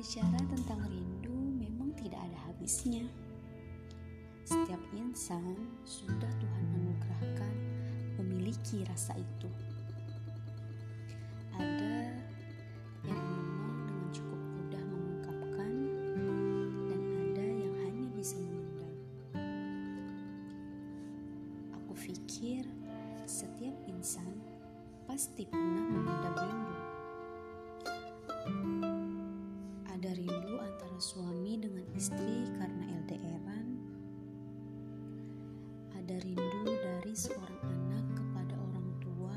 Berbicara tentang rindu memang tidak ada habisnya. Setiap insan sudah Tuhan anugerahkan memiliki rasa itu. Ada yang memang dengan cukup mudah mengungkapkan dan ada yang hanya bisa memendam. Aku pikir setiap insan pasti pernah memendam rindu. Istri karena LDRan. Ada rindu dari seorang anak kepada orang tua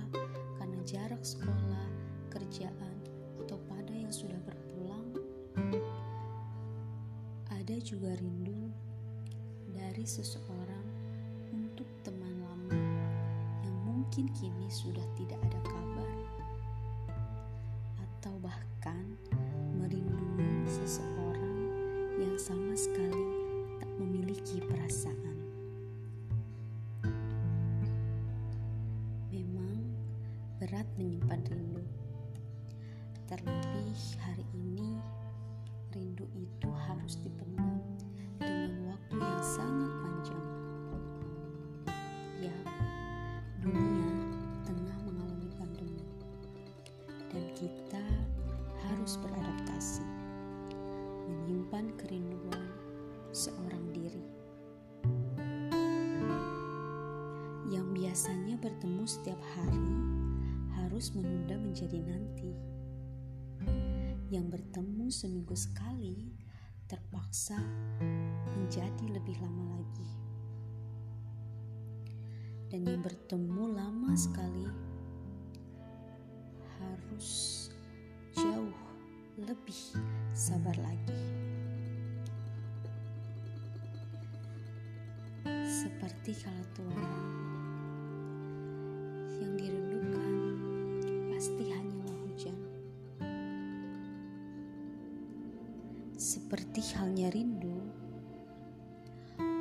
karena jarak sekolah, kerjaan, atau pada yang sudah berpulang. Ada juga rindu dari seseorang untuk teman lama yang mungkin kini sudah tidak ada kabar atau bahkan berat menyimpan rindu. Terlebih hari ini rindu itu harus dipendam dengan waktu yang sangat panjang. Ya, dunia tengah mengalami pandemi dan kita harus beradaptasi menyimpan kerinduan seorang diri yang biasanya bertemu setiap hari harus menunda menjadi nanti yang bertemu seminggu sekali terpaksa menjadi lebih lama lagi dan yang bertemu lama sekali harus jauh lebih sabar lagi. Seperti kalau tuara Seperti halnya rindu,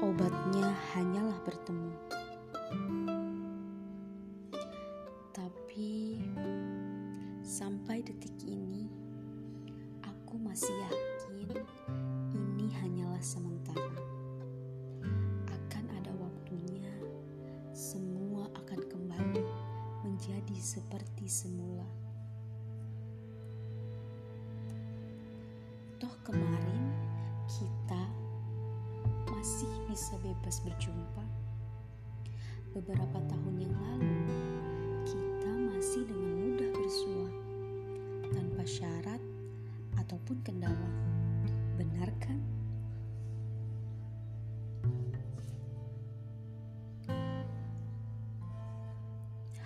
obatnya hanyalah bertemu. Tapi sampai detik ini, aku masih yakin ini hanyalah sementara. Akan ada waktunya, semua akan kembali menjadi seperti semula. Toh kemarin kita masih bisa bebas berjumpa. Beberapa tahun yang lalu, kita masih dengan mudah bersua tanpa syarat ataupun kendala. Benar kan?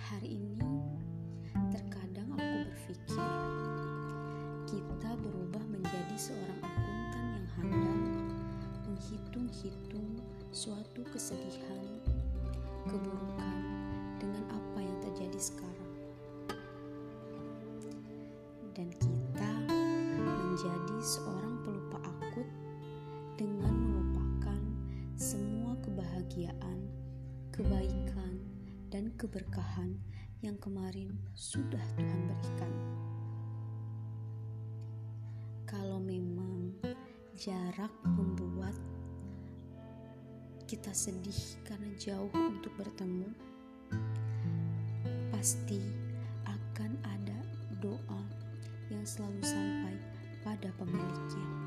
Hari ini terkadang aku berpikir kita berubah seorang akuntan yang handal menghitung-hitung suatu kesedihan, keburukan dengan apa yang terjadi sekarang. Dan kita menjadi seorang pelupa akut dengan melupakan semua kebahagiaan, kebaikan, dan keberkahan yang kemarin sudah Tuhan berikan. Kalau memang jarak membuat kita sedih karena jauh untuk bertemu, pasti akan ada doa yang selalu sampai pada pemiliknya.